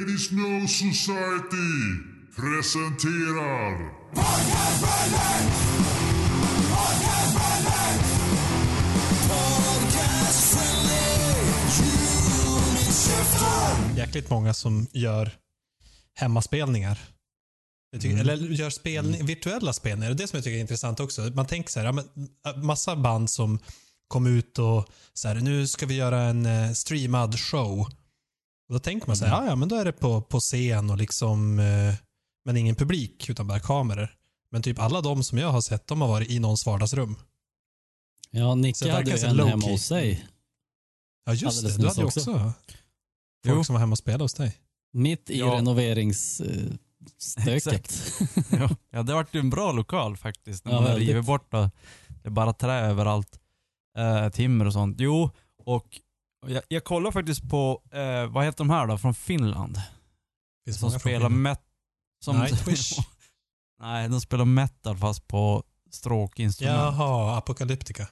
Ladies No Society presenterar jäkligt många som gör hemmaspelningar. Jag tycker, Eller gör spelning, virtuella spelningar. Det är det som jag tycker är intressant också. Man tänker så här, ja, men, äh, massa band som kom ut och så här, nu ska vi göra en eh, streamad show. Och då tänker man så här, ja, ja men då är det på, på scen och liksom, eh, men ingen publik utan bara kameror. Men typ alla de som jag har sett, de har varit i någons vardagsrum. Ja, Nicke hade ju en hemma hos sig. Ja just Alldeles det, du hade ju också. också folk Jo. som var hemma och spelade hos dig. Mitt i Ja. renoveringsstöket. ja. ja, det vart ju en bra lokal faktiskt. När Ja, man väldigt. river bort det. Det är bara trä överallt. Eh, timmer och sånt. Jo, och jag, jag kollar faktiskt på, eh, vad heter de här då, från Finland? Finns Som spelar från met... Som, Nightwish. Nej, de spelar metal fast på stråkinstrument. Jaha, Apocalyptica.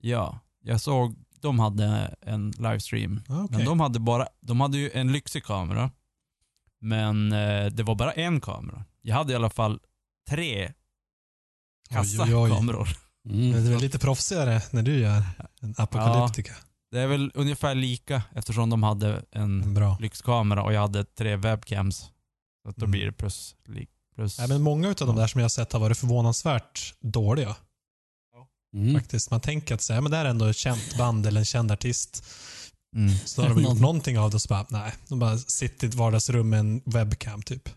Ja, jag såg, de hade en livestream. Ah, okej. Men de hade bara, de hade ju en lyxig kamera. Men eh, det var bara en kamera. Jag hade i alla fall tre kassa Oj, oj, oj. kameror. Mm. Det är lite proffsigare när du gör en Apocalyptica. Det är väl ungefär lika eftersom de hade en Bra. lyxkamera och jag hade tre webcams. Så att då Mm. blir det plus. li- plus. Nej, men många av de där som jag har sett har varit förvånansvärt dåliga. Mm. Faktiskt. Man tänker att så här, men det här är ändå ett känt band eller en känd artist. mm. Så har de gjort Någon- någonting av det och så bara, nej. De bara sitter i ett vardagsrum med en webcam typ.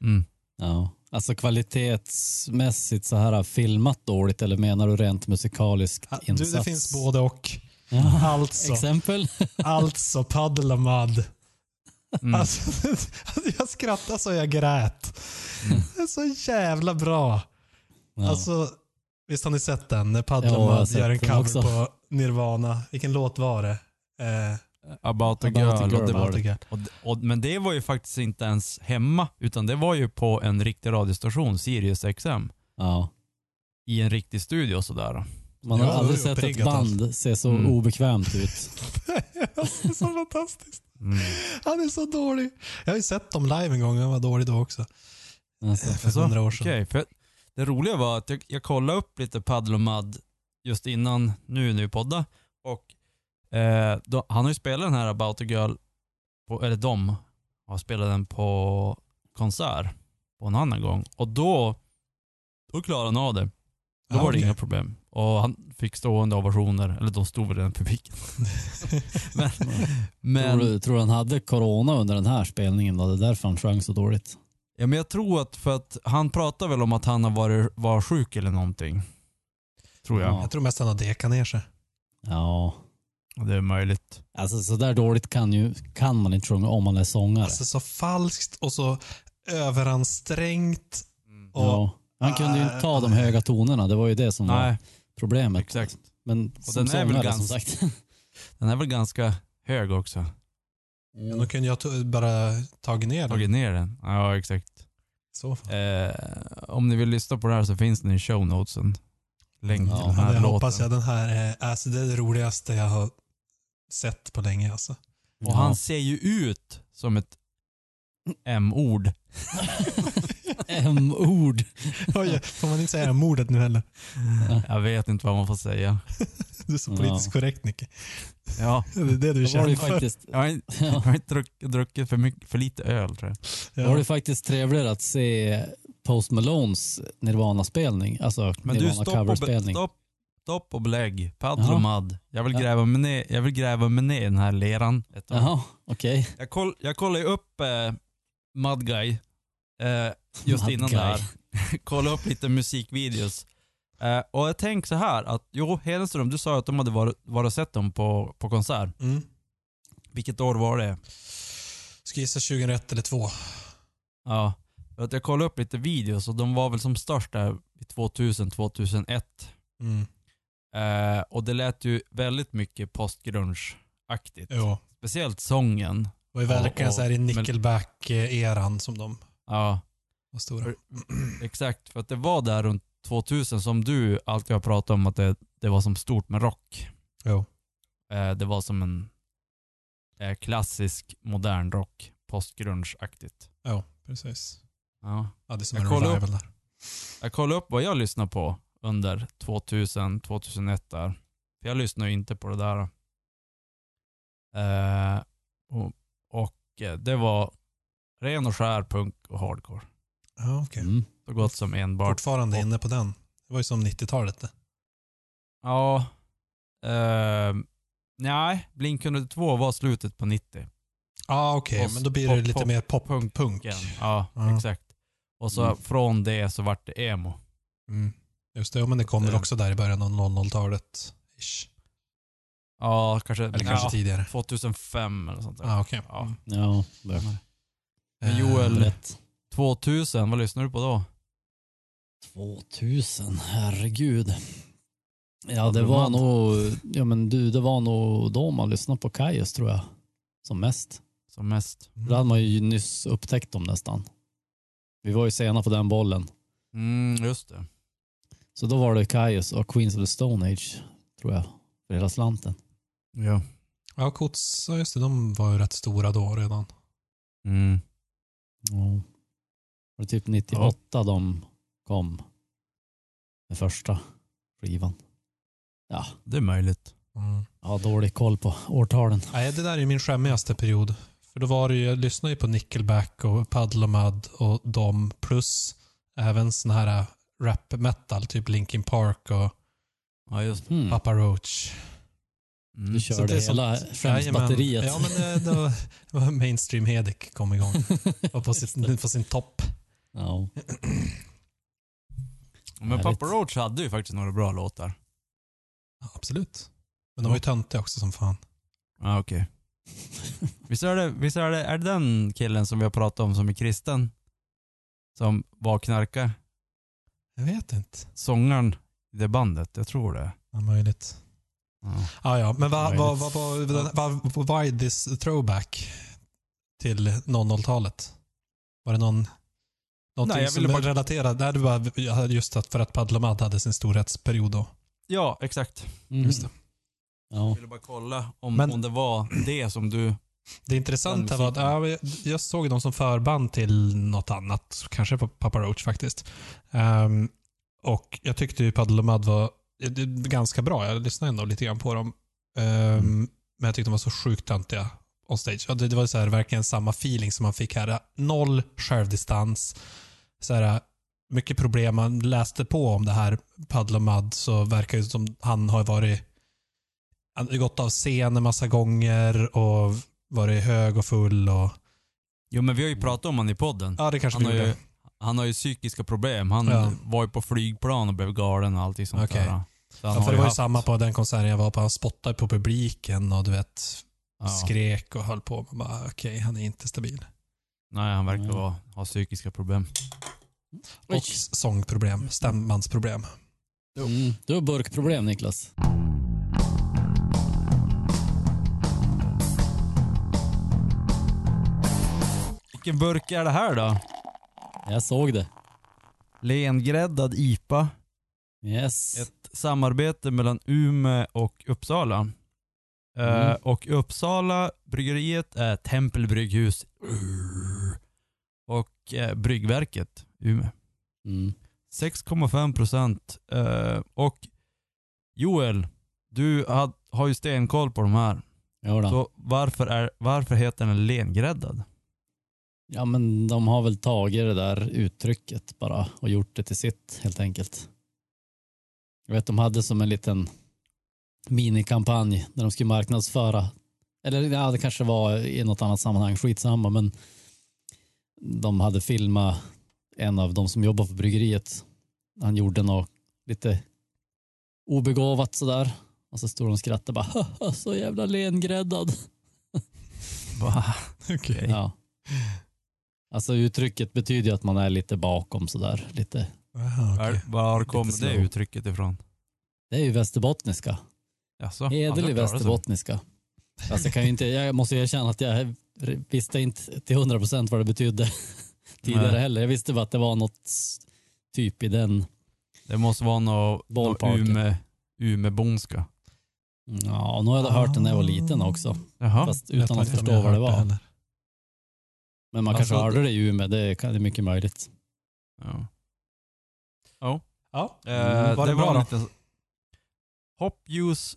Mm. Ja. Alltså kvalitetsmässigt så här filmat dåligt eller menar du rent musikalisk Ja, insats? Du, det finns både och. Ja. Alltså, Exempel? alltså Mud. Mm. Alltså, jag skrattade så jag grät. Mm. Det är så jävla bra. Ja. Alltså, visst har ni sett den? När Paddle Ja, gör en cover också. på Nirvana. Vilken låt var det? Eh, About a About a girl. girl. Och det, var Girl. och, och, men det var ju faktiskt inte ens hemma, utan det var ju på en riktig radiostation, Sirius XM. ja. I en riktig studio sådär. Man har Ja, aldrig det är sett ett uppriggat band se så Mm. obekvämt ut. det är så fantastiskt. Mm. Han är så dålig. Jag har ju sett dem live en gång. Han var dålig då också. Alltså. För hundra år sedan. Okej, för det roliga var att jag, jag kollade upp lite Paddle och Mud just innan nu nu podda och eh, då, han har ju spelat den här About a Girl, på, eller de har spelat den på konsert på en annan gång och då, då klarade han av det. Då Ja, var det okej. inga problem. Och han fick stående ovationer, eller de stod väl i den publiken. men, men, Tror, du, tror du han hade corona under den här spelningen då? Det är därför han sjöng så dåligt. ja, men jag tror att, för att han pratar väl om att han har varit var sjuk eller någonting. Tror jag. Ja. Jag tror mest han har dekat ner sig. Ja, Det är möjligt. alltså så där dåligt kan, ju, kan man inte sjunga om man är sångare. Alltså så falskt och så överansträngt. Och, ja. Han kunde ju inte ta de höga tonerna, det var ju det som var Nej, problemet. exakt. Men som den är väl ganska- sagt. Den är väl ganska hög också. Men då kunde jag ta- bara tagit ner den. Tagit ner den. Ja, exakt. Eh, om ni vill lyssna på det här så finns den i show notesen. Länk Ja, till den Ja, här det låten. hoppas jag. Den här är, alltså det är det roligaste jag har sett på länge. Alltså. Och han ser ju ut som ett M-ord. M-ord. Oj, får man inte säga mordet nu heller? Jag vet inte vad man får säga. Du är så Ja. politiskt korrekt Nicke. Ja, Det är det du känner ju för. faktiskt, jag har inte, jag har inte druckit, druckit för, mycket, för lite öl tror jag. var det Ja. faktiskt trevligare att se Post Malones Nirvana-spelning. Alltså Men du, Nirvana stopp stopp, stopp och belägg. Paddle Jaha. och madd. Jag vill, Ja. gräva mig ner, jag vill gräva mig ner i den här leran. ett tag. Jaha, okej. Jag, koll, jag kollade ju upp eh, Mud Guy eh, just Mud innan Guy. det här. kollade upp lite musikvideos. Eh, och jag tänker så här att, jo Hedenström, du sa att de hade varit, varit och sett dem på, på konsert. Mm. Vilket år var det? Ska gissa 2001 eller 2002. Ja, för att jag kollade upp lite videos och de var väl som störst där i 2000-2001. Mm. Eh, och det lät ju väldigt mycket postgrunge-aktigt. Jo. Speciellt sången. Det var ju Ja, verkligen och- så här i Nickelback-eran som de Ja, var stora. För- exakt. För att det var där runt 2000 som du alltid har pratat om att det, det var som stort med rock. Jo. Eh, det var som en eh, klassisk modern rock. postgrunge-aktigt. Ja, precis. Ja. Ja, det är som Jag en kollar revival där. Jag kollade upp vad jag lyssnar på under 2000, 2001 där. För jag lyssnar ju inte på det där. Eh, och, och eh, det var ren och skär punk och hardcore. Ja, okej. Mm. Så gott som enbart. Fortfarande och- inne på den. Det var ju som 90-talet det. Ja. Eh, nej, Blink 102 var slutet på 90. Ja, okej. Och Men då blir pop- det lite pop- mer pop-punk. punk. Ja, Ja. exakt. Och så Mm. från det så vart det emo. Mm. Just det, ja, men det kom väl Det- också där i början av 00-talet. Ish. Ja, kanske, Eller kanske ja, tidigare. 2005 eller sånt där. Ja, okej. Ja. Mm. Ja, det Men Eh, Joel- rätt. 2000, vad lyssnar du på då? 2000, herregud. Ja, det var nog, ja men du, det var nog då man lyssnade på Kaius tror jag. Som mest. Som mest? Då hade man ju nyss upptäckt dem nästan. Vi var ju sena på den bollen. Mm, just det. Så då var det Kaius och Queens of the Stone Age, tror jag. För hela slanten. Ja. Ja, Kots, ja, just det, de var ju rätt stora då redan. Mm. Ja. Var det typ 98 de kom? Den första skivan. Ja, Det är möjligt. Mm. jag har dålig koll på årtalen. Nej, det där är min skämmigaste period. För då var det ju, jag lyssnade ju på Nickelback och Puddle och Mud och dem plus även sån här rap metal, typ Linkin Park och Ja. Mm. Papa Roach. Mm. Du körde det är hela skämsbatteriet. Ja, men det, det, var, var mainstream Hedik kom igång. Och på, sitt, på sin topp. Ja. Men. Papa Roach hade ju faktiskt några bra låtar. Ja, absolut. Men de var ju töntiga också som fan. Ja, okej. visst är det, visst är det, är det den killen som vi har pratat om som är kristen? Som var knarkare? Jag vet inte. Sångaren i det bandet, jag tror det. Ja, möjligt. Ja. Ah, ja, men vad vad vad vad vad var this throwback till 00-talet? Var det någon någonting Nej, jag ville bara... Nej, det var just att för att Padlomad hade sin storhetsperiod då. ja, exakt. Mm. Just det. Ja. Jag ville bara kolla om, Men- om det var det som du... Det intressanta var att ja, jag- såg dem som förband till något annat, kanske på Papa Roach faktiskt. Ehm, och jag tyckte ju Padlomad var det- ganska bra. Jag lyssnade ändå lite grann på dem. Ehm, Men jag tyckte de var så sjukt töntiga on stage. Ja, det, det var så här, verkligen samma feeling som man fick här. Noll självdistans. Så här, mycket problem. Man läste på om det här Padlomad så verkar det som han har varit han har gått av scen en massa gånger och varit hög och full och... Jo men vi har ju pratat om han i podden. Ja, det kanske Han vi har, gjorde. ju, han har ju psykiska problem. Han Ja. var ju på flygplan och blev galen och allting sånt Okej. där. Så han Ja, har för det var ju haft- samma på den konserten jag var på. Han spottade på publiken och du vet, Ja. skrek och höll på. Man bara, okej, han är inte stabil. Nej, han verkar Ja. vara, ha psykiska problem. Och sångproblem, stämmansproblem. Mm. Du har burkproblem Niklas. Vilken burk är det här då? Jag såg det. Lengräddad IPA. Yes. Ett samarbete mellan Umeå och Uppsala. Eh, Mm. och Uppsala, bryggeriet är Tempelbrygghus. Och eh, Bryggverket, Umeå. Mm. 6,5 procent. Eh, och Joel, du had, har ju stenkoll på de här. Ja, då. Så varför, är, varför heter den lengräddad? ja, men de har väl tagit det där uttrycket bara och gjort det till sitt helt enkelt. Jag vet, de hade som en liten minikampanj där de skulle marknadsföra, eller ja, det kanske var i något annat sammanhang, skitsamma, men de hade filmat en av de som jobbar på bryggeriet. Han gjorde något lite obegåvat sådär. Och så stod de och skrattade bara, "Haha, så jävla lengräddad. Va? Okej. Ja. Alltså uttrycket betyder ju att man är lite bakom sådär. Lite. Aha, okej. Var, var kom Lite det uttrycket ifrån? Det är ju västerbottniska. Jaså? Hederlig västerbottniska. Alltså, jag, kan ju inte, jag måste erkänna att jag visste inte till hundra procent vad det betydde tidigare Nej. heller. Jag visste bara att det var något typ i den. Det måste vara något, något. Ume, Umebonska. Ja, och nu har jag hört den när jag var liten också. Jaha. Fast utan att förstå vad det var. heller. Men man Alltså- kanske hörde det i Umeå, det kan- det är mycket möjligt. Ja. Ja. Ja. Eh, var det det bra var då? lite... Hop use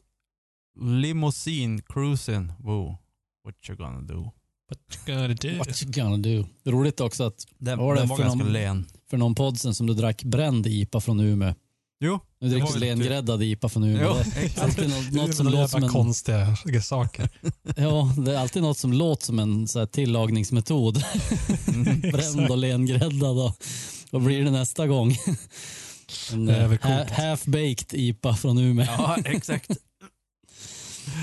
limousine cruising. Wow. What you gonna do? What you gonna do? Det är roligt också att Den, var det den var för ganska någon- len. för någon podd sen som du drack bränd IPA från Umeå. Jo. Nu Det dricker du lengräddad IPA från Umeå. Jo, Det är alltid något, något som låter som en, konstiga saker. ja, det är alltid något som låter som en så här, tillagningsmetod. Mm. Bränd och lengräddad. Och, vad blir det nästa gång? En Det är eh, ha- half-baked IPA från Umeå. Ja, exakt.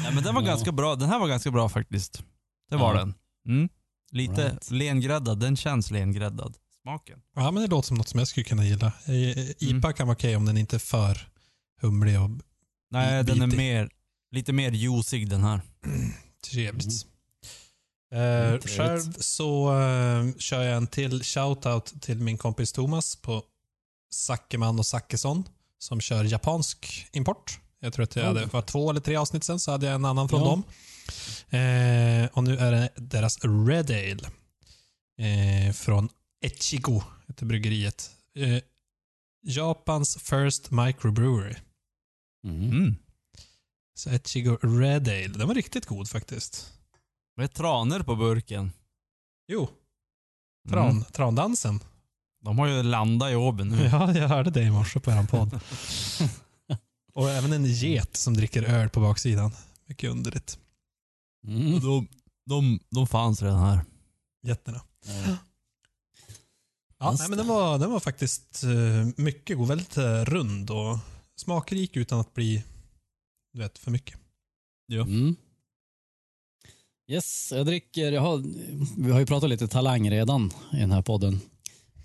Ja, men den var Ja. ganska bra. Den här var ganska bra faktiskt. Det var Ja. den. Mm. Lite Right. lengräddad. Den känns lengräddad. Smaken. Ja, men det låter som något som jag skulle kunna gilla. Eh, IPA kan vara okej om den inte är för humlig och Nej, den är Bitig. mer, lite mer juicig den här. trevligt. Mm, Eh, trevligt. själv så eh, kör jag en till shoutout till min kompis Thomas på Zackeman och Zackesson som kör japansk import. Jag tror att jag hade, för två eller tre avsnitt sen så hade jag en annan från Ja. dem. Eh, och nu är det deras Red Ale. Eh, från Echigo, heter bryggeriet. Eh, Japans first microbrewery. Mm. Mm. Så Echigo Red Ale. Den var riktigt god faktiskt. Det är traner på burken. Jo, tran, Mm. trandansen. De har ju landat i Åben nu. Ja, jag hörde det i morse på er podd. Och även en get som dricker öl på baksidan. Mycket underligt. Mm. De, de, de fanns redan här. Getterna. Ja. Ja, nej, men det. den var, den var faktiskt eh, mycket god. Väldigt eh, rund och smakrik utan att bli du vet, för mycket. Ja. Mm. Yes, jag dricker, jag har, vi har ju pratat lite talang redan i den här podden.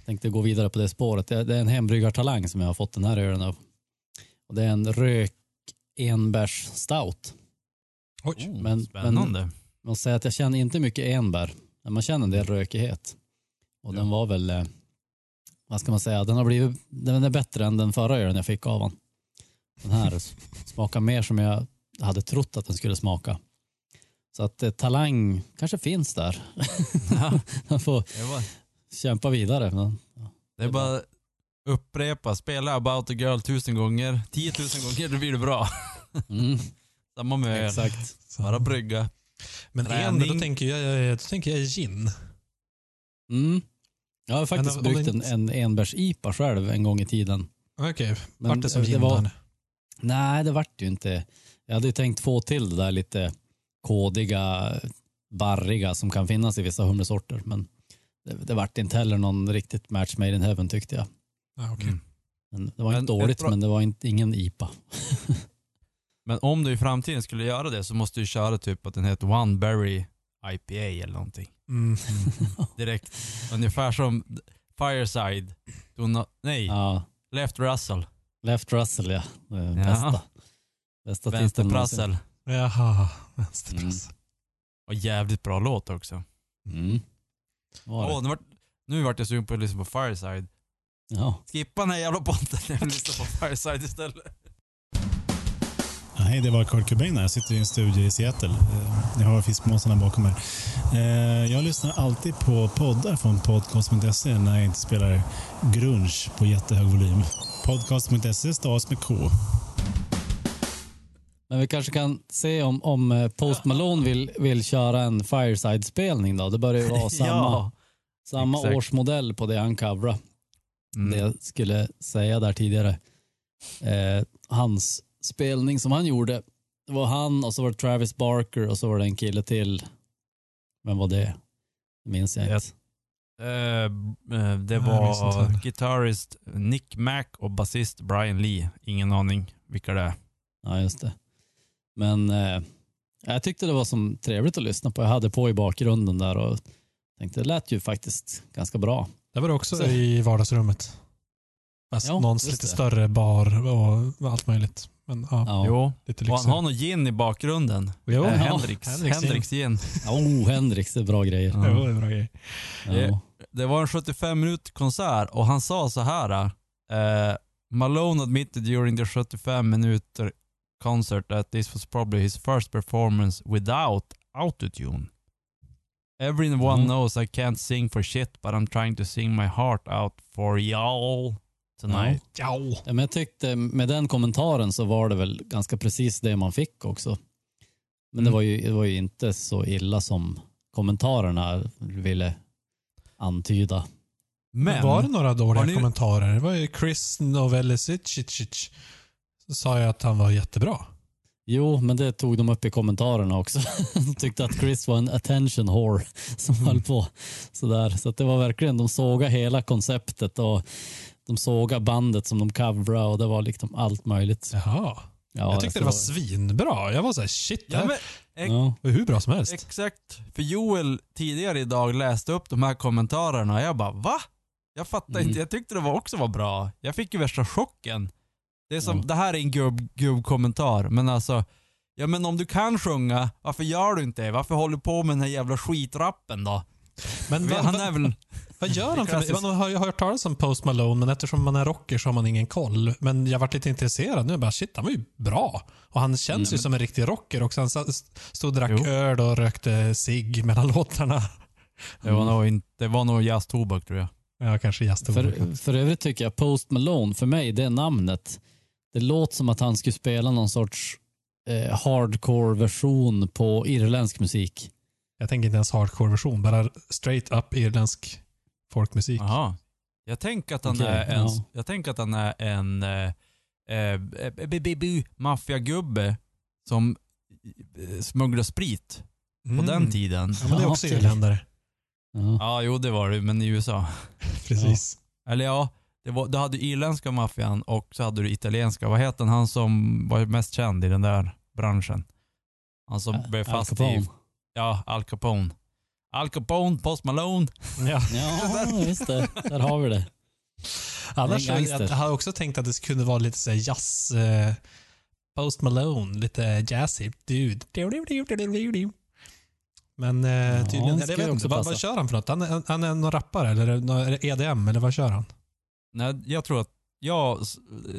Tänkte gå vidare på det spåret. Det, det är en hembryggartalang som jag har fått den här ölen av. Och det är en rök enbärs stout. Oj. Oh, Men- spännande. Jag måste säga att jag känner inte mycket enbär, men man känner en del rökighet. Och den var väl, eh, vad ska man säga, den har blivit, den är bättre än den förra ölen jag fick av honom. Den här smakar mer som jag hade trott att den skulle smaka. Så att eh, talang kanske finns där. Ja, Man får det, var, kämpa vidare. Men, det är bara upprepa, spela about a girl tusen gånger. Tiotusen gånger, då blir det bra. mm, Samma med öl. exakt. Bara brygga. Men en, Träning. då tänker jag, då tänker jag gin. Mm. Jag har faktiskt Men om bryggt en, en enbärs-IPA själv en gång i tiden. Okej, Men vart det som det gin var-? Nej, det vart ju inte. Jag hade ju tänkt få till det där lite kodiga, barriga som kan finnas i vissa humlesorter. Men det, det vart inte heller någon riktigt match made in heaven tyckte jag. Ah, okej. Mm. Men det var Men inte dåligt, bra- men det var inte, ingen IPA. Men om du i framtiden skulle göra det så måste du köra typ att den heter One Berry IPA eller någonting. Mm. Direkt. Ungefär som Fireside. Do not, nej, Ja, Left Russell. Left Russell ja. Det är Ja. Bästa. Bästa. Vänsterprassel. Jaha, vänsterpress. Och jävligt bra låt också. Mm. Var det? Åh, nu, vart, nu vart jag sugen på att lyssna på Fireside. Ja. Skippa den här jävla podden. Jag vill lyssna på Fireside istället. Hej, det var Kurt Cobain här. Jag sitter i en studio i Seattle. Eh, Jag har fiskmåsarna bakom mig. Eh, Jag lyssnar alltid på poddar från podcast.se när jag inte spelar grunge på jättehög volym. Podcast.se stavas med K. Men vi kanske kan se om, om eh, Post Malone vill, vill köra en Fireside-spelning då. Det börjar ju vara samma, Ja, samma exakt. årsmodell på det han coverade. det Mm. jag skulle säga där tidigare. Eh, hans spelning som han gjorde, det var han och så var det Travis Barker och så var det en kille till. Vem var det? Det minns jag inte. Eh, eh, det var gitarrist Nick Mac och basist Brian Lee. Ingen aning vilka det är. Ja, just det. Men eh, jag tyckte det var som trevligt att lyssna på. Jag hade på i bakgrunden där och tänkte det lät ju faktiskt ganska bra. Det var det också Så- i vardagsrummet. Fast Ja, någon just lite det. större bar och allt möjligt. Men ja, Ja. Jo, lite och han har någon gin i bakgrunden. Jo, Eh, Ja, Hendrix. Hendrix Hendrix, gin. gin. Oh, Hendrix, det är bra grejer. Ja. Jo, det är en bra grej. Ja. Det var en 75 minut konsert och han sa så här. Eh, Malone admitted during the 75 minuter concert that this was probably his first performance without autotune. Everyone Mm. knows I can't sing for shit but I'm trying to sing my heart out for y'all tonight. Ja. Ja, men jag tyckte med den kommentaren så var det väl ganska precis det man fick också. Men det, Mm. var ju, det var ju inte så illa som kommentarerna ville antyda. Men, var det några dåliga ni- kommentarer? Det var ju Chris Novelicic. Så sa jag att han var jättebra. Jo, men det tog de upp i kommentarerna också. De tyckte att Chris var en attention whore som höll på sådär. Så att det var verkligen, de såga hela konceptet och de såga bandet som de coverade och det var liksom allt möjligt. Jaha. Ja, jag tyckte det var svinbra. Jag var så här, shit, det här ex- Ja, var hur bra som helst. exakt. För Joel tidigare idag läste upp de här kommentarerna och jag bara va? Jag fattar Mm. inte, jag tyckte det var också var bra. Jag fick ju värsta chocken. Det, är som, Ja. det här är en gubb, gubbkommentar, men alltså Ja men om du kan sjunga, varför gör du inte det? Varför håller du på med den här jävla skitrappen då? Men vad, Han är väl... vad gör han för. Man har ju hört talas om Post Malone, men eftersom man är rocker så har man ingen koll. Men jag varit lite intresserad nu. Bara, shit, han var ju bra. Och han känns ju som en riktig rocker också. Han stod och drack Jo. öl och rökte cigg mellan låtarna. Det var nog, inte, det var nog jazztobak tror jag. Ja, kanske jazztobak. För, för övrigt tycker jag Post Malone, för mig, det namnet, det låter som att han skulle spela någon sorts eh, hardcore-version på irländsk musik. Jag tänker inte ens hardcore-version, bara straight up irländsk folkmusik. Jaha. Jag tänker att han Okej, är en, ja. jag tänker att han är en eh, eh, b- maffiagubbe som eh, smugglar sprit på Mm. den tiden. Ja, men det är också Ja, irländare. Ja. Ja, jo det var det, men i USA. Precis. Eller ja, det var, du hade irländska maffian och så hade du italienska. Vad heter han som var mest känd i den där branschen? Han som Al blev fast Capone. i... Ja, Al Capone. Al Capone, Post Malone. Ja. Ja, just det. Där har vi det. Annars jag, jag har också tänkt att det kunde vara lite så här jazz... Eh, Post Malone, lite jazzy. Dude. Men eh, tydligen, det jag vet inte, också vad, vad kör han för något? Han, är- han är någon rappare eller EDM eller vad kör han? Nej, jag tror att... Ja,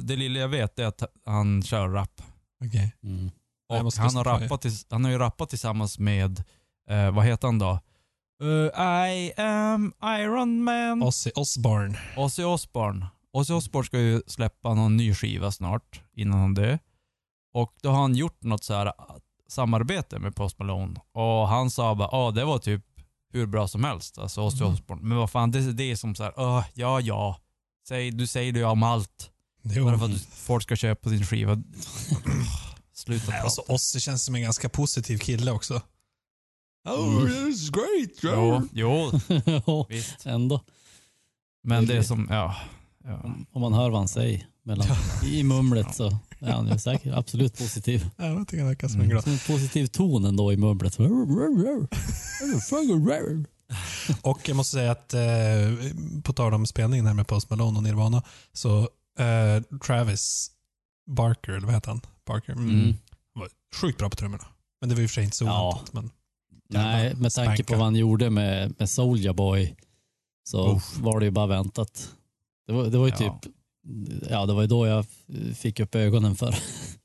det lilla jag vet är att han kör rap. Okej. Mm. Jag Och han har, rappat, tills- han har ju rappat tillsammans med, eh, vad heter han då? Eh, I am Iron Man. Ozzy Osbourne. Ozzy Osbourne. Ozzy Osbourne ska ju släppa någon ny skiva snart innan han dör. Och då har han gjort något så här ah, samarbete med Post Malone. Och han sa bara, ja det var typ hur bra som helst, alltså Ozzy Mhm. Osbourne. Men vad fan, det, det är som så här, "Åh, ja ja. Säg, du säger det ju om allt. Jo. Bara för att folk ska köpa sin skiva. Sluta Nej, prata. alltså, Ozzy känns som en ganska positiv kille också. Oh, Mm. this is great. Jo, jo, visst. Ändå. Men det är som, ja. ja. Om man hör vad han säger mellan, i mumlet så är han ju säkert absolut positiv. Ja, jag tycker han verkar som en Mm. glad. Som en positiv ton ändå i mumlet. Och jag måste säga att, eh, på tal om spelningen här med Post Malone och Nirvana, så eh, Travis Barker, eller vad heter han? Barker. Mm. Mm. var sjukt bra på trummorna. Men det var ju för sig inte så Ja. oväntat. Men Nej, med tanke på vad han gjorde med, med Soulja Boy så Uff. var det ju bara väntat. Det var, det var ju Ja. typ, ja det var ju då jag fick upp ögonen för,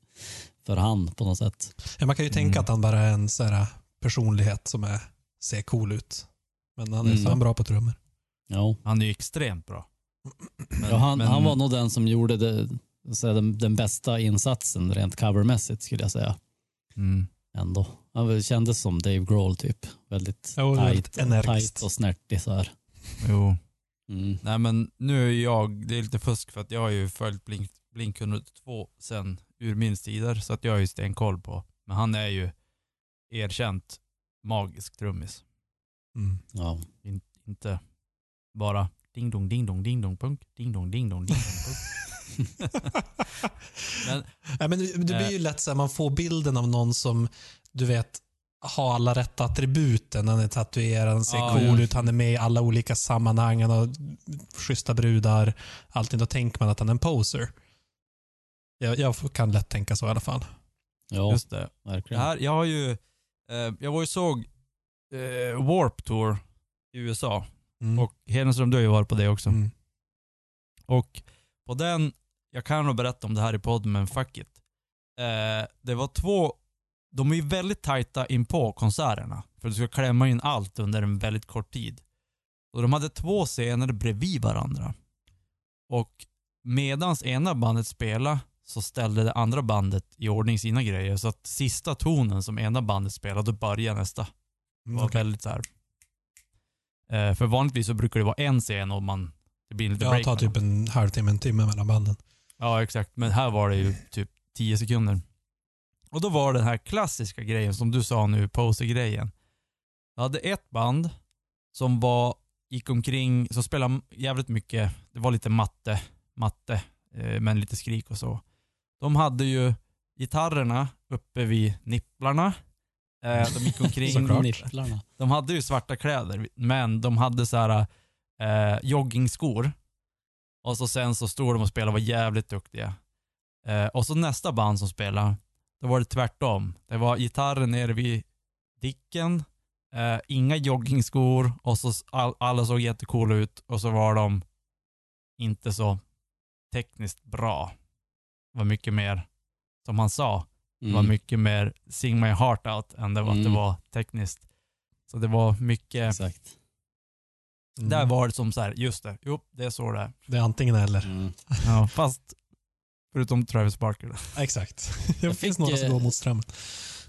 för han på något sätt. ja, man kan ju tänka Mm. att han bara är en så här personlighet som är, ser cool ut. Men han är Mm. fan bra på trummor. Ja. Han är ju extremt bra. Men- Ja, han, men- han var nog den som gjorde det, så här, den, den bästa insatsen rent covermässigt skulle jag säga. Mm. Ändå. Han väl kändes som Dave Grohl typ. Väldigt Ja, och väldigt tight, energiskt. tight och snärtig så här. Jo. Mm. Nej men nu är jag, det är lite fusk för att jag har ju följt Blink, Blink 102 sen urminnes tider så att jag har ju stenkoll på. Men han är ju erkänt magisk trummis. Mm. Ja. In, inte bara ding dong ding dong ding dong punk, ding dong ding dong ding dong punk. Men Ja, men det det blir ju lätt så här, man får bilden av någon som, du vet, har alla rätta attributen. Han är tatuerad, han ser Ja, cool ja. ut, han är med i alla olika sammanhang, han har schyssta brudar. Allting. Då tänker man att han är en poser. Jag, jag kan lätt tänka så i alla fall. Ja, just det. Det verkligen. här, jag har ju, eh, jag var ju såg eh, Warp Tour i USA Mm. och Hedenström du har ju varit på det också. mm. Och på den, jag kan nog berätta om det här i podden men fuck it. Eh, det var två de är ju väldigt tajta in på konserterna. För du ska klämma in allt under en väldigt kort tid. Och de hade två scener bredvid varandra. Och medans ena bandet spelade så ställde det andra bandet i ordning sina grejer. Så att sista tonen som ena bandet spelade, då började nästa. Var Mm, okej. väldigt så här. Eh, för vanligtvis så brukar det vara en scen och man, det blir lite Ja, break. ta typ en halvtimme, en timme mellan banden. Ja, exakt. Men här var det ju typ 10 sekunder. Och då var den här klassiska grejen som du sa nu, poser-grejen. Jag hade ett band som var, gick omkring, som spelade jävligt mycket, det var lite matte, matte, eh, men lite skrik och så. De hade ju gitarrerna uppe vid nipplarna. Eh, de gick omkring. Nipplarna. de hade ju svarta kläder, men de hade så här eh, joggingskor. Och så sen så stod de och spelade och var jävligt duktiga. Eh, och så nästa band som spelade, då var det tvärtom. Det var gitarren nere vid dicken, eh, inga joggingskor och så all, alla såg jättekula ut och så var de inte så tekniskt bra. Det var mycket mer, som han sa, det var Mm. mycket mer sing my heart out än det var att det Mm. var tekniskt. Så det var mycket, Exakt. Mm. där var det som så här, just det, jo det är så det är. Det är antingen eller. Mm. Ja, fast förutom Travis Barker. Exakt. Det Jag finns fick, några som eh, går mot strömmen.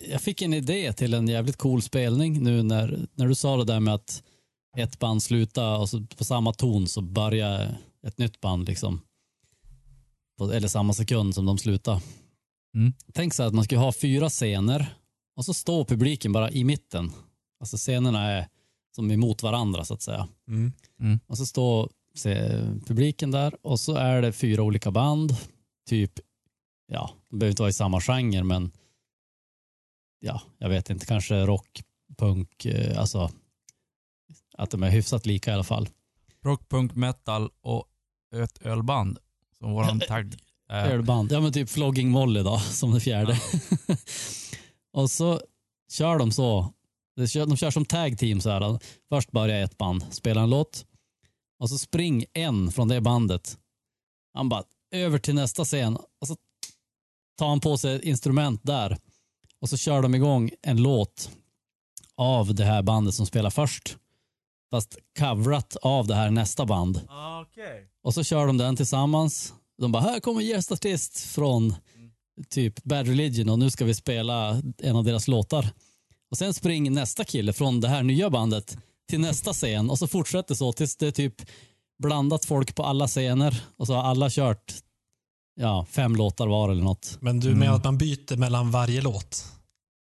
Jag fick en idé till en jävligt cool spelning nu när, när du sa det där med att ett band slutar och så på samma ton så börjar ett nytt band liksom. På, eller samma sekund som de slutar. Mm. Tänk så att man skulle ha fyra scener och så står publiken bara i mitten. Alltså scenerna är som emot varandra så att säga. Mm. Och så står publiken där och så är det fyra olika band. Typ, ja, de behöver inte vara i samma genre men ja, jag vet inte, kanske rock, punk, eh, alltså att de är hyfsat lika i alla fall. Rock, punk, metal och ett ölband som våran tagg är. Ölband, ja men typ Flogging Molly då, som det fjärde. och så kör de så, de kör, de kör som tag team så här. Först börjar ett band spela en låt och så spring en från det bandet. Han bara över till nästa scen och så tar han på sig ett instrument där och så kör de igång en låt av det här bandet som spelar först. Fast coverat av det här nästa band. Okej. Och så kör de den tillsammans. De bara, här kommer gästartist från typ Bad Religion och nu ska vi spela en av deras låtar. Och sen springer nästa kille från det här nya bandet till nästa scen och så fortsätter så tills det är typ blandat folk på alla scener och så har alla kört ja, fem låtar var eller något. Men du Mm. menar att man byter mellan varje låt?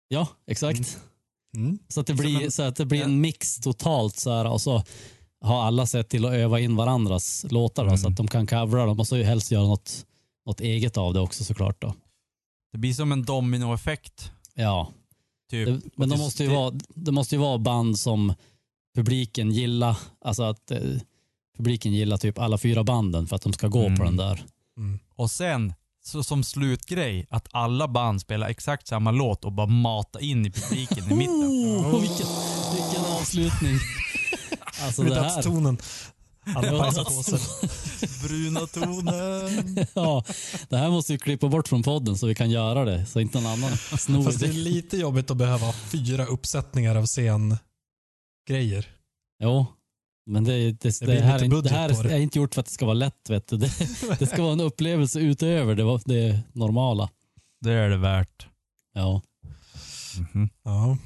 Ja, exakt. Mm. Så att det blir, så att det blir en mix totalt så här och så har alla sett till att öva in varandras låtar då, så Mm. att de kan covra dem och så helst göra något, något eget av det också såklart då. Det blir som en dominoeffekt. Ja, Typ. det, men de till- måste ju vara, det måste ju vara band som publiken gillar, alltså att eh, publiken gillar typ alla fyra banden för att de ska gå Mm. på den där. Mm. Och sen, så som slutgrej, att alla band spelar exakt samma låt och bara mata in i publiken i mitten. Oh, vilken, vilken avslutning. Alltså det här, dödstonen. Alla Ja, bajsar på sig. Bruna tonen. ja, det här måste vi klippa bort från podden så vi kan göra det så inte någon annan snor Fast det är det. lite jobbigt att behöva fyra uppsättningar av scengrejer. Jo, men det, det, det, blir här, är det här det. är inte gjort för att det ska vara lätt. Vet du. Det, det ska vara en upplevelse utöver det, det normala. Det är det värt. Ja. Mhm. Ja.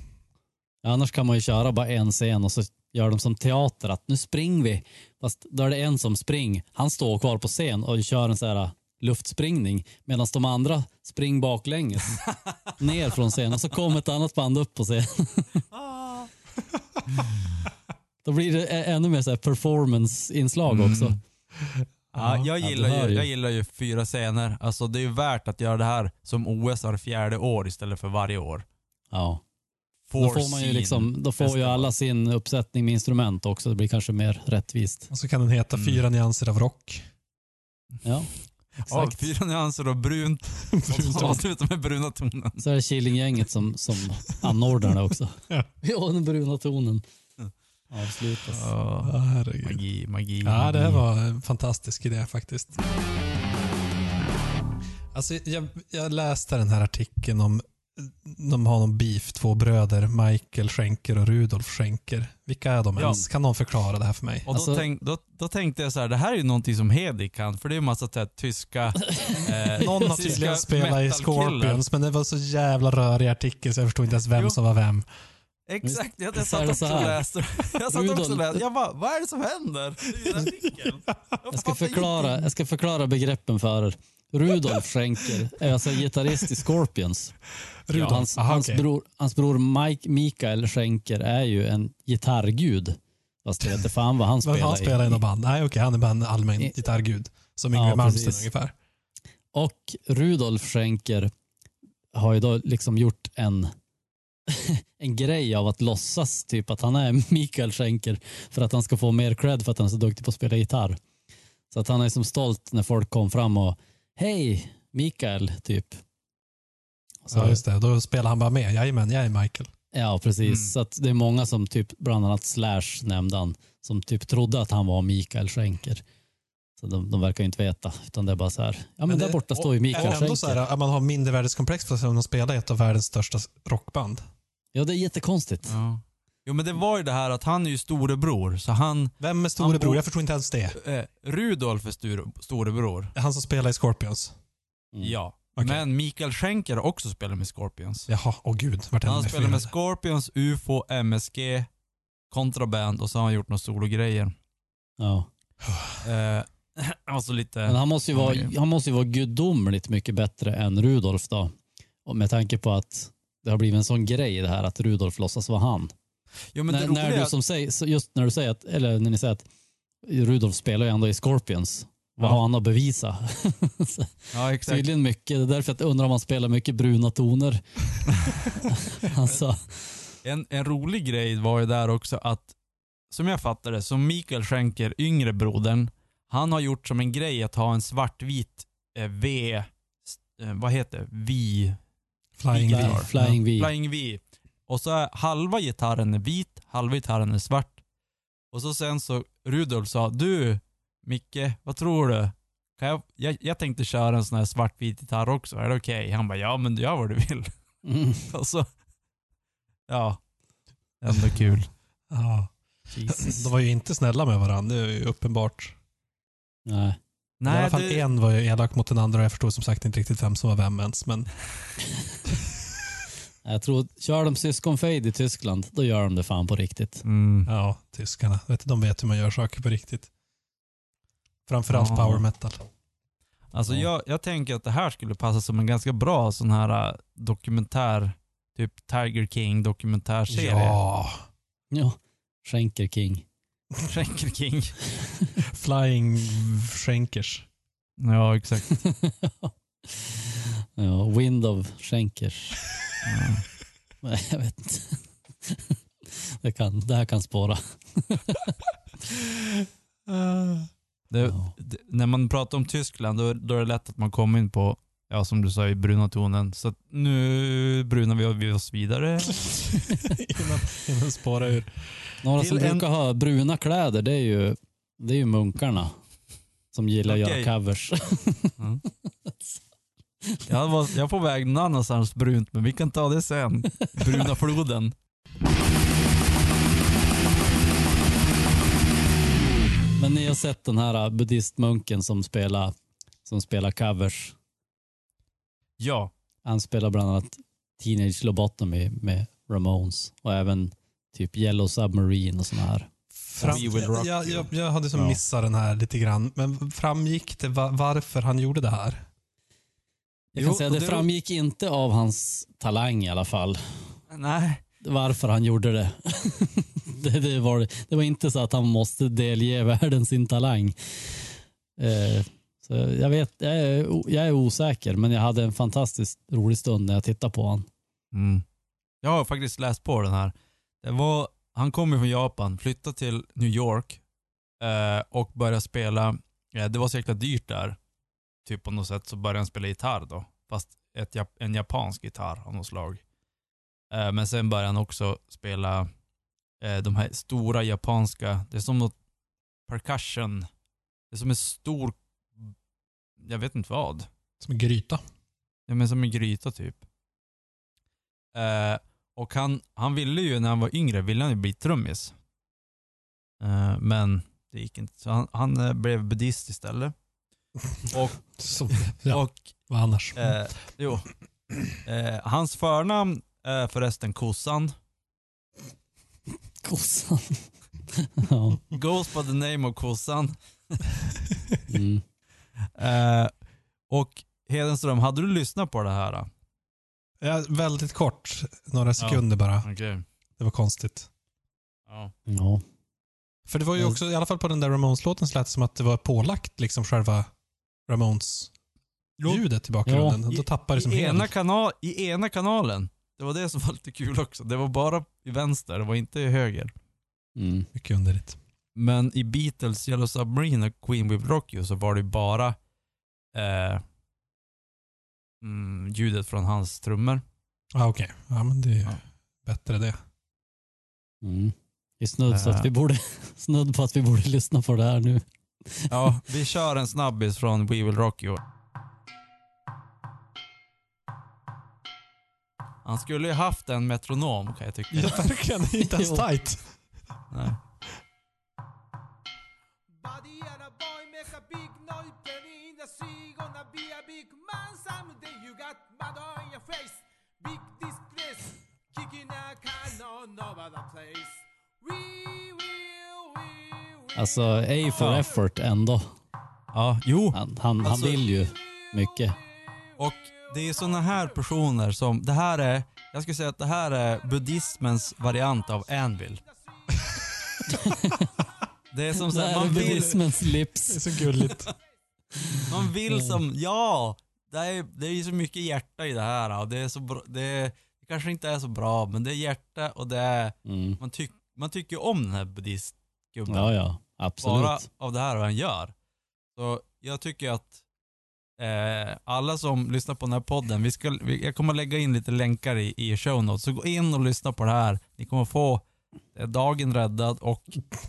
Annars kan man ju köra bara en scen och så gör de som teater att nu springer vi. Fast då är det en som springer. Han står kvar på scen och kör en så här äh, luftspringning medan de andra springer baklänges ner från scenen och så kommer ett annat band upp på scen. Då blir det ännu mer så performance-inslag Mm. också. Ja, jag, Ja, gillar hör ju, jag gillar ju fyra scener. Alltså det är ju värt att göra det här som OS har fjärde år istället för varje år. Ja. Då får man ju liksom, då får ju alla sin uppsättning med instrument också. Det blir kanske mer rättvist. Och så kan den heta Mm. Fyra nyanser av rock. Ja, Ja, exakt. fyra nyanser och brunt. Och så avsluta med bruna tonen. Så är det Killinggänget som, som anordnar det också. Ja. ja, den bruna tonen avslutas. Ja, Ja, herregud. magi, magi, Ja, det här var en fantastisk idé faktiskt. Alltså, jag, jag läste den här artikeln om de har någon beef, två bröder, Michael Schenker och Rudolf Schenker. Vilka är de Ja. ens? Kan någon förklara det här för mig? Och Alltså- då, tänk, då, då tänkte jag så här, det här är ju någonting som Hedi kan, för det är ju massa här, tyska... Eh, Någon har tydligen spelat i. Scorpions, men det var så jävla rörig artikel så jag förstod inte ens vem Jo. som var vem. Exakt, jag, jag satt också så och läste. Jag satt Rudolf- också och läste. Jag bara, vad är det som händer? Det är. Jag ska, förklara, jag ska förklara begreppen för er. Rudolf Schenker är alltså gitarrist i Scorpions. Rudolf. Hans, Aha, hans, okej. bror, hans bror Mike, Mikael Schenker är ju en gitarrgud. Fast jag vet inte fan vad han spelar han spelar i i. något band? Nej, okej, han är bara en allmän I- gitarrgud. Som Ja, Yngwie Malmsteen precis. ungefär. Och Rudolf Schenker har ju då liksom gjort en, en grej av att låtsas typ att han är Mikael Schenker för att han ska få mer cred för att han är så duktig på att spela gitarr. Så att han är som stolt när folk kom fram och hej Mikael, typ. Så, Ja, just det. Då spelar han bara med. Jajamän, jag är Michael. Ja, precis. Mm. Så att det är många som typ, bland annat Slash nämnde han, som typ trodde att han var Mikael Schenker. Så de, de verkar ju inte veta, utan det är bara så här, ja men, där det- borta står ju Mikael är det ändå så Schenker. här, att man har mindervärdeskomplex för att man spelar i ett av världens största rockband. Ja, det är jättekonstigt. Ja. Jo men det var ju det här att han är ju storebror, så han... Vem är storebror? bor- Jag förstår inte ens det. Eh, Rudolf är stor, storebror. Han som spelar i Scorpions. Mm. Ja. Okej. Men Mikael Schenker har också spelat med Scorpions. Jaha, åh gud. Vart Han spelat med Scorpions, UFO, MSG, Contraband och så har han gjort några sologrejer. Ja. Eh, alltså lite... Men han måste, ju vara, han måste ju vara gudomligt mycket bättre än Rudolf då. Och med tanke på att det har blivit en sån grej det här att Rudolf låtsas vara han. jo, men när, när är du att- som säger, just när du säger att, eller när ni säger att Rudolf spelar ju ändå i Scorpions. Vad har han att bevisa? Ja, exakt. Tydligen mycket. Det är därför jag undrar om han spelar mycket bruna toner. alltså, En, en rolig grej var ju där också att, som jag fattade som Mikael Schenker, yngre brodern, han har gjort som en grej att ha en svartvit eh, V, eh, vad heter det? V, Flying Fly- V. Flying V. Flying V. Och så är halva gitarren är vit, halva gitarren är svart. Och så sen så Rudolf sa, du Micke, vad tror du? Kan jag, jag, jag tänkte köra en sån här svartvit gitarr också, är det okej? Han bara, ja men du gör vad du vill. Mm. Och så, ja. Ändå kul. Ja. Jesus. De var ju inte snälla med varandra, det är ju uppenbart. Nej. I alla fall det- en var ju elak mot den andra och jag förstod som sagt inte riktigt vem som var vem ens. Men Jag tror, kör de syskonfejd i Tyskland, då gör de det fan på riktigt. Mm. ja, tyskarna. Vet, de vet hur man gör saker på riktigt. Framförallt Ja. power metal. Alltså Ja. jag, jag tänker att det här skulle passa som en ganska bra sån här äh, dokumentär, typ Tiger King dokumentärserie. Ja. Ja. Schenker King. Schenker King. Flying Schenkers. Ja, exakt. ja, Wind of Schenkers. Ja. Nej, jag vet inte. Det, kan, det här kan spåra. Det, Ja. det, när man pratar om Tyskland då, då är det lätt att man kommer in på, ja som du sa, i bruna tonen. Så att nu brunar vi vi oss vidare. innan, innan spåra ur. Några Till som en- brukar ha bruna kläder, det är ju, det är ju munkarna. Som gillar att Okej. göra covers. Mm. Jag, var, jag är på väg någon annanstans brunt, men vi kan ta det sen. Bruna floden. Men ni har sett den här buddhistmunken som spelar, som spelar covers. Ja. Han spelar bland annat Teenage Lobotomy med Ramones och även typ Yellow Submarine och såna här. Fram, jag, jag, jag hade som Ja. missat den här lite grann. Men framgick det va, varför han gjorde det här? Jag kan Jo, säga det det- framgick inte av hans talang i alla fall. Nej. Varför han gjorde det. det, det, var, det var inte så att han måste delge världen sin talang. Eh, så jag, vet, jag, är, jag är osäker, men jag hade en fantastiskt rolig stund när jag tittade på honom. Mm. Jag har faktiskt läst på den här. Det var, han kom ju från Japan, flyttade till New York eh, och började spela, eh, det var så jäkla dyrt där. Typ på något sätt så började han spela gitarr då. Fast ett, en japansk gitarr av något slag. Eh, men sen började han också spela eh, de här stora japanska, det är som något percussion. Det är som en stor, jag vet inte vad. Som en gryta. Ja, men som en gryta typ. Eh, och han, han ville ju när han var yngre, ville han ju bli trummis. Men det gick inte. Så han, han blev buddhist istället. Och, Som, ja, och vad annars? eh, jo. Eh, hans förnamn är förresten Kossan. Kossan. ja. Goes by the name of Kossan. Mm. Eh, och Hedenström, hade du lyssnat på det här? då? Ja, väldigt kort, några sekunder bara. Okej. Det var konstigt. Ja. ja. För det var ju Mm. också, i alla fall på den där Ramones-låten så lät det som att det var pålagt liksom själva Ramones-ljudet i bakgrunden. Ja. Då tappar det som I, ena kanal, I ena kanalen. Det var det som var lite kul också. Det var bara i vänster, det var inte i höger. Mm. Mycket underligt. Men i Beatles, Yellow Submarine och Queen Will Rock You så var det bara eh, mm, ljudet från hans trummor. Ja, okej. Ja, men det är ju Ja. bättre det. Mm. Det är snudd, så Äh. att vi borde, snudd på att vi borde lyssna på det här nu. Ja, vi kör en snabbis från We Will Rock You. Han skulle ju haft en metronom kan jag tycka. Ja, verkligen. Det är inte ens tight. Nej. Alltså, A for Ja. effort ändå. Ja, jo. Han, han, Alltså- han vill ju mycket. Och det är såna här personer som, det här är, jag skulle säga att det här är buddhismens variant av Anvil. det är som så Det här, här är man vill, buddhismens Det är lips. så gulligt. man vill som, ja, det är, det är ju så mycket hjärta i det här och det är så bra, det, är, det kanske inte är så bra men det är hjärta och det är, Mm. man, tyck, man tycker om den här buddhistgubben. Ja, ja. Absolut. bara av det här han gör. Så jag tycker att eh, alla som lyssnar på den här podden, vi ska, vi, jag kommer lägga in lite länkar i, i show notes, så gå in och lyssna på det här. Ni kommer få eh, dagen räddad och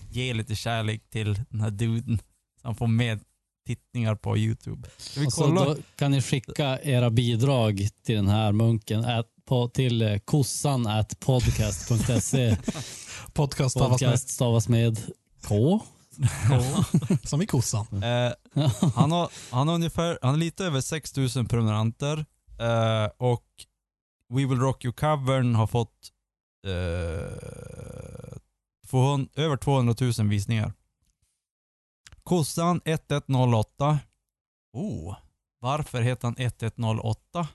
ge lite kärlek till den här duden. Så han får med tittningar på YouTube. Ska vi Och så kolla? då kan ni skicka era bidrag till den här munken at, på, till eh, kossan at podcast.se. Podcast stavas med K. Som i kossan. Eh, han, har, han har ungefär, han har lite över 6000 prenumeranter eh, och We Will Rock You covern har fått eh, 200, över 200 000 visningar. Kossan 1108. Oh, varför heter han 1108?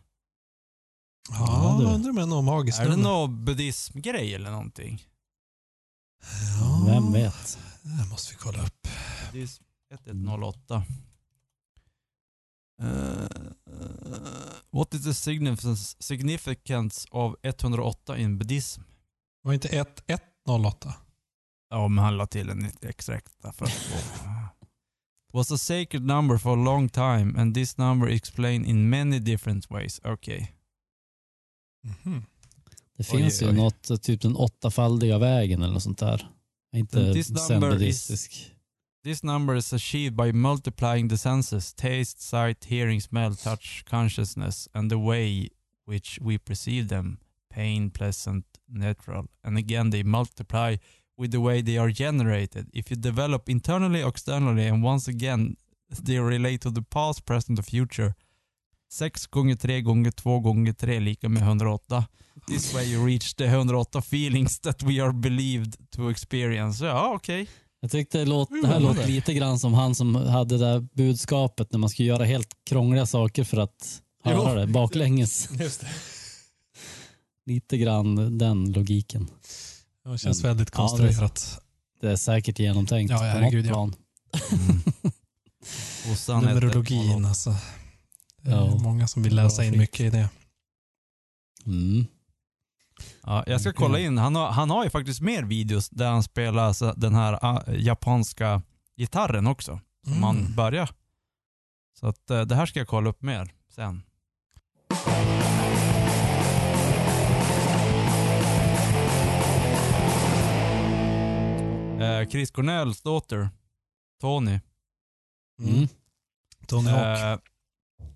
Ja, jag undrar om det är något magiskt Är det någon buddhismgrej eller någonting? Ja, Vem vet? Det här måste vi kolla upp. Buddhism 1108. Uh, what is the significance, significance of 108 in buddhism? Var inte 1108? Ja, men han la till en extra extra för. Was a sacred number for a long time and this number explained in many different ways. Okej. Mhm. Det Oj, finns ju oj. något, eh, typ den åttafaldiga vägen eller något sånt där. Inte This number zen-buddhistisk. This number is achieved by multiplying the senses, taste, sight, hearing, smell, touch, consciousness, and the way which we perceive them, pain, pleasant, neutral. And again, they multiply with the way they are generated. If you develop internally, externally, and once again, they relate to the past, present och future. 6 gånger 3 gånger 2 gånger 3 lika med 108. This way you reach the 108 feelings that we are believed to experience. Ja, okej. Jag tyckte det, låt, det här låter lite grann som han som hade det där budskapet när man skulle göra helt krångliga saker för att höra Jo. det baklänges. Just det. Lite grann den logiken. Det känns Men- väldigt ja, det- konstruerat. Det är säkert genomtänkt Ja, på något herregud, ja. plan. Kossan Numerologin 1108. alltså. Det är Ja. många som vill läsa in mycket i det. Mm. Ja, jag ska kolla in. Han har, han har ju faktiskt mer videos där han spelar den här ah, japanska gitarren också. Som Mm. han börjar. Så att eh, det här ska jag kolla upp mer sen. Eh, Chris Cornells dotter, Tony. Mm. Tony Hawk. Eh,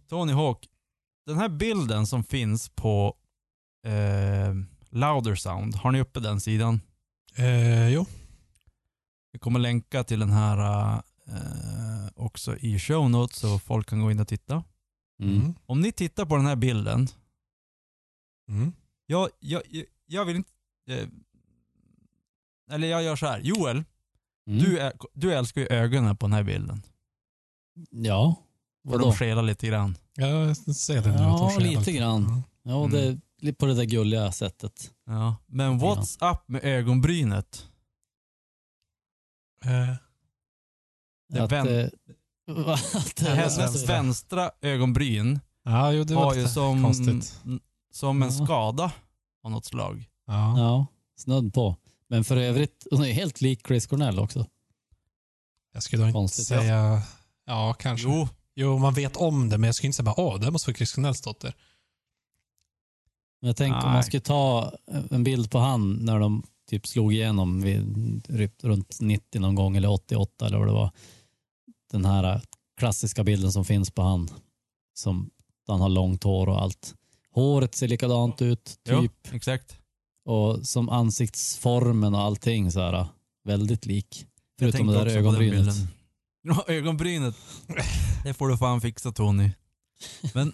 Tony Hawk. Den här bilden som finns på eh, Louder Sound. Har ni uppe den sidan? Eh, jo. Vi kommer länka till den här eh, också i show notes så folk kan gå in och titta. Mm. Om ni tittar på den här bilden. Mm. Jag, jag, jag- vill inte... Eh, eller jag gör så här. Joel, Mm. du, är, du älskar ju ögonen på den här bilden. Ja, För vadå? de skelar lite grann. Jag ser det nu. Ja, lite grann. Mm. Ja, Mm. det, lite på det där gulliga sättet. Ja. Men what's up med ögonbrynet? Eh, Det att, vän- eh, att Hennes vänstra. vänstra ögonbryn ja, jo, det var har ju som, konstigt. som en Ja. skada av något slag. Ja. Ja, snudd på. Men för övrigt, hon är helt lik Chris Cornell också. Jag skulle inte Konstigt, säga... Ja, kanske. Jo. Jo, man vet om det, men jag skulle inte säga bara åh, det måste vara Chris Cornells dotter. Jag tänker om man skulle ta en bild på han när de typ slog igenom vid, runt 90 någon gång eller 88 eller vad det var. Den här klassiska bilden som finns på han. Som han har långt hår och allt. Håret ser likadant ut, jo, typ. exakt. Och som ansiktsformen och allting så här väldigt lik. Förutom det där ögonbrynet. Ja, ögonbrynet. Det får du fan fixa Tony. Men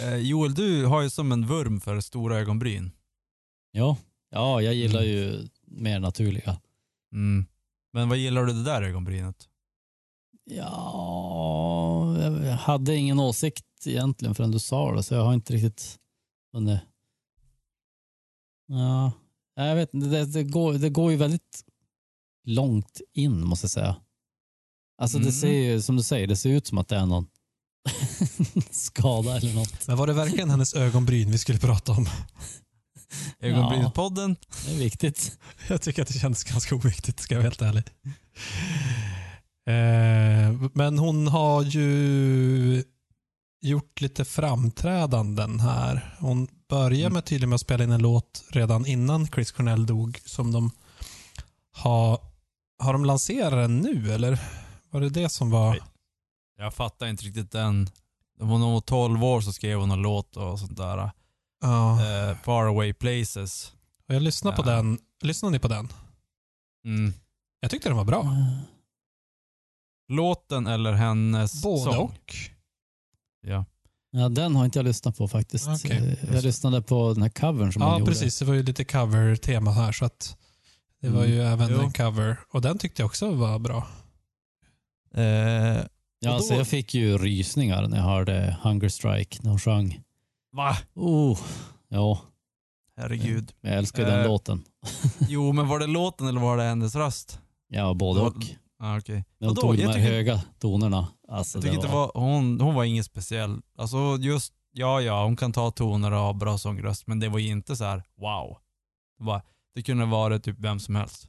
eh, Joel, du har ju som en vurm för stora ögonbryn. Ja, ja jag gillar Mm. ju mer naturliga. Mm. Men vad gillar du det där ögonbrynet? Ja, jag hade ingen åsikt egentligen förrän du sa det, så jag har inte riktigt hunnit. Ja, jag vet inte, det, det, går, det går ju väldigt långt in måste jag säga. Alltså Mm. det ser ju, som du säger, det ser ut som att det är någon skada eller något. Men var det verkligen hennes ögonbryn vi skulle prata om? Ögonbrynspodden? Det är viktigt. Jag tycker att det kändes ganska oviktigt, ska jag vara helt ärlig. Eh, men hon har ju gjort lite framträdanden här. Hon börjar med tydligen med att spela in en låt redan innan Chris Cornell dog som de har... Har de lanserat den nu eller? Var det det som var... Jag fattar inte riktigt den. Hon var nog 12 år så skrev hon en låt och sånt där. Ja. Eh, Far away places. Och jag lyssnade på Ja. den. Lyssnade ni på den? Mm. Jag tyckte den var bra. Låten eller hennes Både sång? och. Ja. Ja, den har inte jag lyssnat på faktiskt. Okej. Eh, Jag lyssnade på den här covern som hon Ja, gjorde. precis. Det var ju lite cover-tema här så att det var ju även Jo. en cover. Och den tyckte jag också var bra. Eh, Ja, alltså då- jag fick ju rysningar när jag hörde Hunger Strike när hon sjöng. va? Oh, ja, Herregud. jag älskar ju den Eh, låten. Jo, men var det låten eller var det hennes röst? Ja, både var- och. Ah, okej. När hon Vadå? tog de Jag här tycker- höga tonerna. Alltså, Jag det tycker inte var... var, hon, hon var inget speciell. Alltså just, ja ja, hon kan ta toner och ha bra sångröst, men det var ju inte så här: wow. Det, var, det kunde vara typ vem som helst.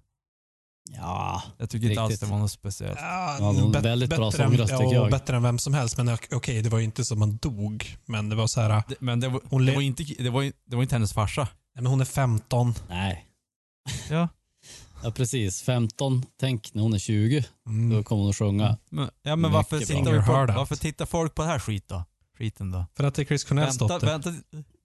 Ja, Jag tycker inte alls Riktigt. det var något speciellt. Ja, Ja, hon- väldigt bra sångröst, tycker jag. Bättre än vem som helst. Men ok- okej, det var ju inte som man dog. Men det var så här, nej, Det, men det var, Hon det, var inte, det, var, det var inte hennes farsa. men hon är 15. nej. Ja. Ja, precis. 15. Tänk när hon är 20. Då Mm. kommer hon att sjunga. Men, ja, men Mycket varför, bra. tittar vi på, Hör det. varför tittar folk på det här skit då? skiten då? För att det är Chris Cornells Vänta, dotter. vänta,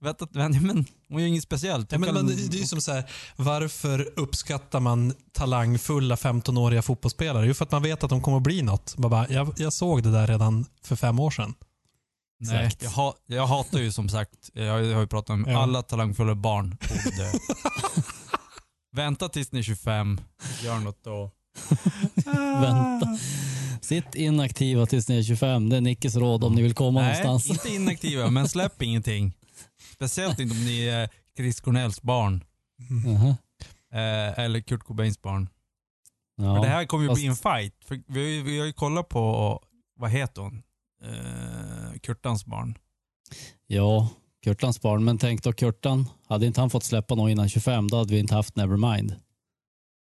vänta, vänta, men hon gör inget speciellt. Ja, men, men det är ju som så här, varför uppskattar man talangfulla 15-åriga fotbollsspelare? Jo, för att man vet att de kommer att bli något. Man bara, jag, jag såg det där redan för fem år sedan. Nej, jag, ha, jag hatar ju som sagt, jag har ju pratat om Ja. alla talangfulla barn borde. Vänta tills ni är 25, gör något då. Vänta. Sitt inaktiva tills ni är 25. Det är Nickes råd om ni vill komma Nej, någonstans. inte inaktiva, men släpp ingenting. Speciellt inte om ni är Chris Cornells barn. Eh, eller Kurt Cobains barn. Ja. För det här kommer ju fast- bli en fight. För vi, vi har ju kollat på, vad heter hon? Eh, Kurtans barn. Ja, Kurtans barn. Men tänk då Kurtan. Hade inte han fått släppa någon innan 25, då hade vi inte haft Nevermind.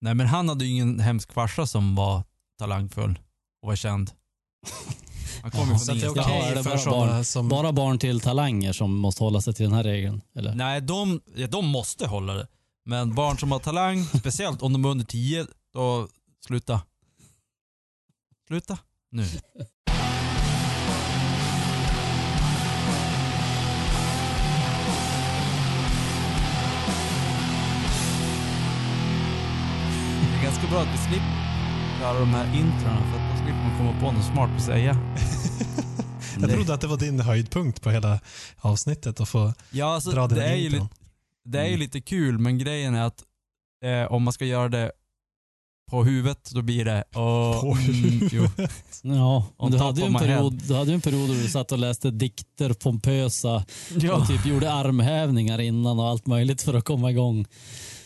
Nej men han hade ju ingen hemsk farsa som var talangfull och var känd. Han kommer ju från att det är det bara barn, som... bara barn till talanger som måste hålla sig till den här regeln? Eller? Nej, de, ja, de måste hålla det. Men barn som har talang, speciellt om de är under 10, då sluta. Sluta nu. Det är ganska bra att vi slipper alla de här introna för att slipper man komma på något smart att säga. Jag Det- trodde att det var din höjdpunkt på hela avsnittet att få Ja, alltså, dra det, dina är ju lite, det är ju lite kul men grejen är att eh, om man ska göra det på huvudet då blir det... Och, På mm, jo. Ja, men On du hade, en period, du hade ju en period då du satt och läste dikter pompösa ja. och typ gjorde armhävningar innan och allt möjligt för att komma igång.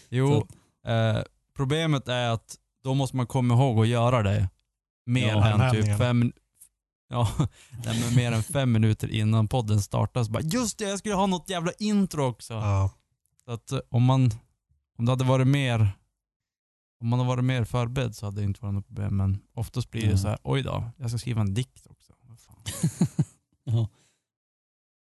Jo, eh, problemet är att då måste man komma ihåg att göra det mer Ja, än typ fem, ja, nej, mer än fem minuter innan podden startar. Så bara, just det, jag skulle ha något jävla intro också. Ja. Så att eh, om man, om det hade varit mer, om man hade varit mer förberedd så hade det inte varit något problem. Men oftast blir det Mm. så här, oj då, jag ska skriva en dikt också. Vad fan. Ja.